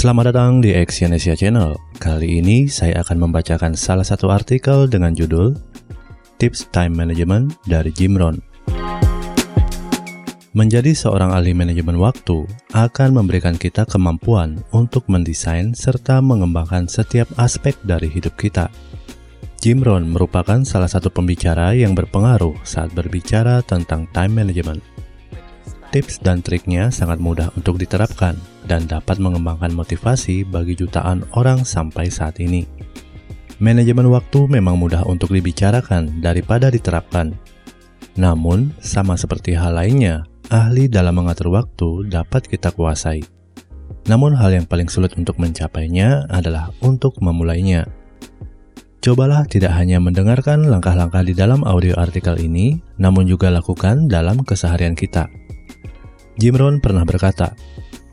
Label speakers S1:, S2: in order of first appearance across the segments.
S1: Selamat datang di Exyonesia Channel. Kali ini saya akan membacakan salah satu artikel dengan judul Tips Time Management dari Jim Rohn. Menjadi seorang ahli manajemen waktu akan memberikan kita kemampuan untuk mendesain serta mengembangkan setiap aspek dari hidup kita. Jim Rohn merupakan salah satu pembicara yang berpengaruh saat berbicara tentang time management. Tips dan triknya sangat mudah untuk diterapkan dan dapat mengembangkan motivasi bagi jutaan orang sampai saat ini. Manajemen waktu memang mudah untuk dibicarakan daripada diterapkan. Namun, sama seperti hal lainnya, ahli dalam mengatur waktu dapat kita kuasai. Namun hal yang paling sulit untuk mencapainya adalah untuk memulainya. Cobalah tidak hanya mendengarkan langkah-langkah di dalam audio artikel ini, namun juga lakukan dalam keseharian kita. Jim Rohn pernah berkata,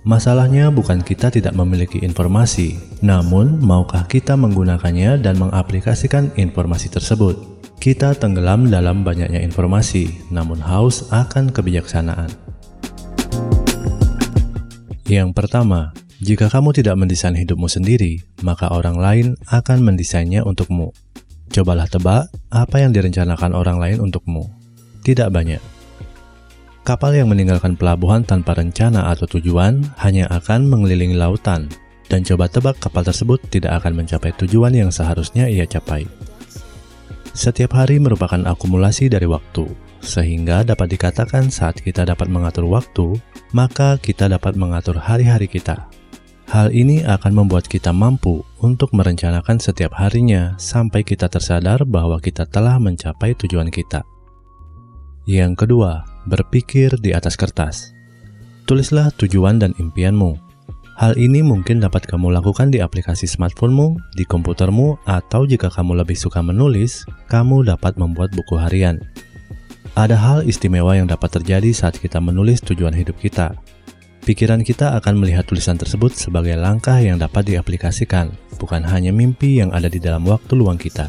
S1: Masalahnya bukan kita tidak memiliki informasi, namun maukah kita menggunakannya dan mengaplikasikan informasi tersebut. Kita tenggelam dalam banyaknya informasi, namun haus akan kebijaksanaan. Yang pertama, jika kamu tidak mendesain hidupmu sendiri, maka orang lain akan mendesainnya untukmu. Cobalah tebak apa yang direncanakan orang lain untukmu. Tidak banyak Kapal yang meninggalkan pelabuhan tanpa rencana atau tujuan hanya akan mengelilingi lautan, dan coba tebak kapal tersebut tidak akan mencapai tujuan yang seharusnya ia capai. Setiap hari merupakan akumulasi dari waktu, sehingga dapat dikatakan saat kita dapat mengatur waktu, maka kita dapat mengatur hari-hari kita. Hal ini akan membuat kita mampu untuk merencanakan setiap harinya sampai kita tersadar bahwa kita telah mencapai tujuan kita. Yang kedua, berpikir di atas kertas. Tulislah tujuan dan impianmu. Hal ini mungkin dapat kamu lakukan di aplikasi smartphonemu, di komputermu, atau jika kamu lebih suka menulis, kamu dapat membuat buku harian. Ada hal istimewa yang dapat terjadi saat kita menulis tujuan hidup kita. Pikiran kita akan melihat tulisan tersebut sebagai langkah yang dapat diaplikasikan, bukan hanya mimpi yang ada di dalam waktu luang kita.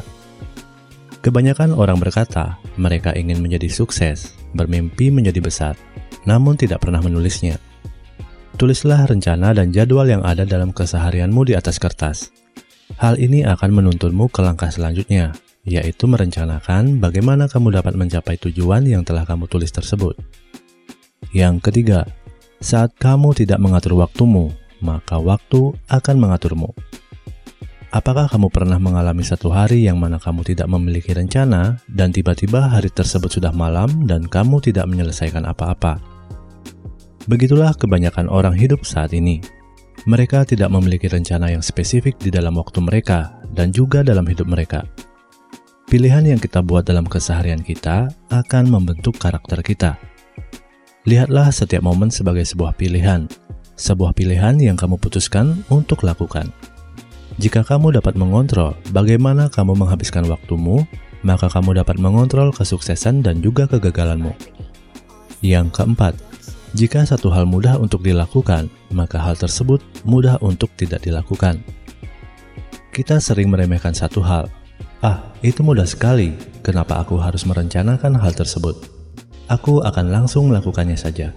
S1: Kebanyakan orang berkata mereka ingin menjadi sukses, bermimpi menjadi besar, namun tidak pernah menulisnya. Tulislah rencana dan jadwal yang ada dalam keseharianmu di atas kertas. Hal ini akan menuntunmu ke langkah selanjutnya, yaitu merencanakan bagaimana kamu dapat mencapai tujuan yang telah kamu tulis tersebut. Yang ketiga, saat kamu tidak mengatur waktumu, maka waktu akan mengaturmu. Apakah kamu pernah mengalami satu hari yang mana kamu tidak memiliki rencana dan tiba-tiba hari tersebut sudah malam dan kamu tidak menyelesaikan apa-apa? Begitulah kebanyakan orang hidup saat ini. Mereka tidak memiliki rencana yang spesifik di dalam waktu mereka dan juga dalam hidup mereka. Pilihan yang kita buat dalam keseharian kita akan membentuk karakter kita. Lihatlah setiap momen sebagai sebuah pilihan, sebuah pilihan yang kamu putuskan untuk lakukan. Jika kamu dapat mengontrol bagaimana kamu menghabiskan waktumu, maka kamu dapat mengontrol kesuksesan dan juga kegagalanmu. Yang keempat, jika satu hal mudah untuk dilakukan, maka hal tersebut mudah untuk tidak dilakukan. Kita sering meremehkan satu hal. Ah, itu mudah sekali. Kenapa aku harus merencanakan hal tersebut? Aku akan langsung melakukannya saja.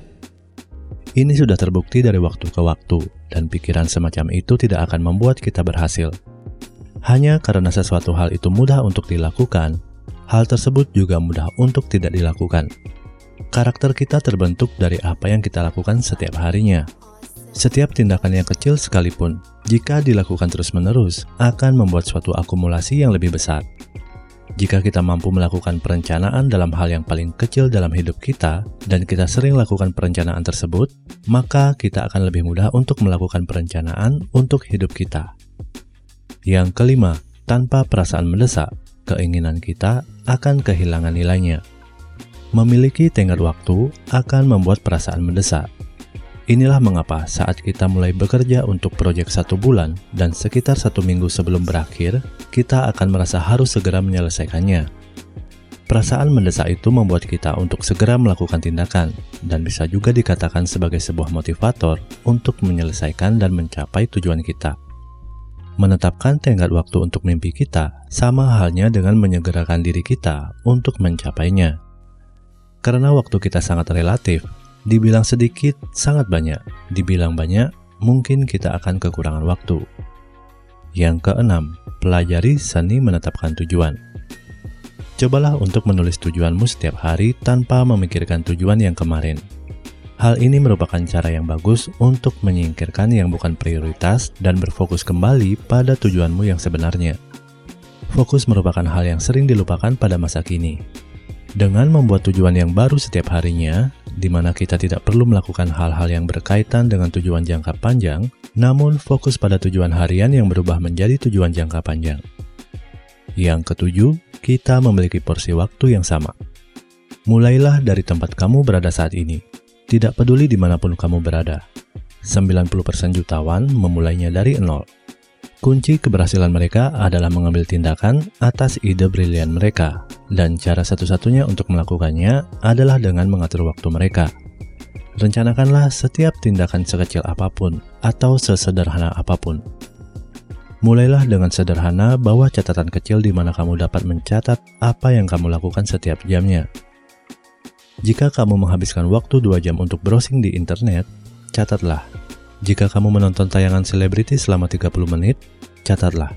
S1: Ini sudah terbukti dari waktu ke waktu, dan pikiran semacam itu tidak akan membuat kita berhasil. Hanya karena sesuatu hal itu mudah untuk dilakukan, hal tersebut juga mudah untuk tidak dilakukan. Karakter kita terbentuk dari apa yang kita lakukan setiap harinya. Setiap tindakan yang kecil sekalipun, jika dilakukan terus-menerus, akan membuat suatu akumulasi yang lebih besar. Jika kita mampu melakukan perencanaan dalam hal yang paling kecil dalam hidup kita, dan kita sering lakukan perencanaan tersebut, maka kita akan lebih mudah untuk melakukan perencanaan untuk hidup kita. Yang kelima, tanpa perasaan mendesak, keinginan kita akan kehilangan nilainya. Memiliki tenggat waktu akan membuat perasaan mendesak, Inilah mengapa saat kita mulai bekerja untuk proyek satu bulan dan sekitar satu minggu sebelum berakhir, kita akan merasa harus segera menyelesaikannya. Perasaan mendesak itu membuat kita untuk segera melakukan tindakan dan bisa juga dikatakan sebagai sebuah motivator untuk menyelesaikan dan mencapai tujuan kita. Menetapkan tenggat waktu untuk mimpi kita sama halnya dengan menyegerakan diri kita untuk mencapainya. Karena waktu kita sangat relatif, Dibilang sedikit, sangat banyak. Dibilang banyak, mungkin kita akan kekurangan waktu. Yang keenam, pelajari seni menetapkan tujuan. Cobalah untuk menulis tujuanmu setiap hari tanpa memikirkan tujuan yang kemarin. Hal ini merupakan cara yang bagus untuk menyingkirkan yang bukan prioritas dan berfokus kembali pada tujuanmu yang sebenarnya. Fokus merupakan hal yang sering dilupakan pada masa kini. Dengan membuat tujuan yang baru setiap harinya, di mana kita tidak perlu melakukan hal-hal yang berkaitan dengan tujuan jangka panjang, namun fokus pada tujuan harian yang berubah menjadi tujuan jangka panjang. Yang ketujuh, kita memiliki porsi waktu yang sama. Mulailah dari tempat kamu berada saat ini. Tidak peduli di mana pun kamu berada. 90% jutawan memulainya dari nol. Kunci keberhasilan mereka adalah mengambil tindakan atas ide brilian mereka, dan cara satu-satunya untuk melakukannya adalah dengan mengatur waktu mereka. Rencanakanlah setiap tindakan sekecil apa pun atau sesederhana apa pun Mulailah dengan sederhana bawa catatan kecil di mana kamu dapat mencatat apa yang kamu lakukan setiap jamnya. Jika kamu menghabiskan waktu 2 jam untuk browsing di internet, catatlah. Jika kamu menonton tayangan selebriti selama 30 menit, catatlah.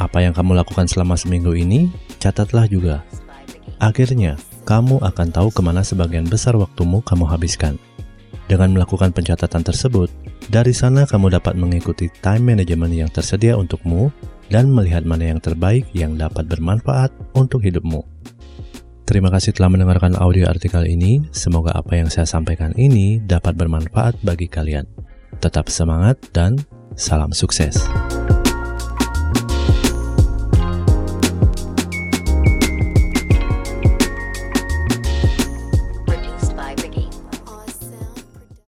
S1: Apa yang kamu lakukan selama seminggu ini, catatlah juga. Akhirnya, kamu akan tahu ke mana sebagian besar waktumu kamu habiskan. Dengan melakukan pencatatan tersebut, dari sana kamu dapat mengikuti time management yang tersedia untukmu dan melihat mana yang terbaik yang dapat bermanfaat untuk hidupmu. Terima kasih telah mendengarkan audio artikel ini. Semoga apa yang saya sampaikan ini dapat bermanfaat bagi kalian. Tetap semangat dan salam sukses.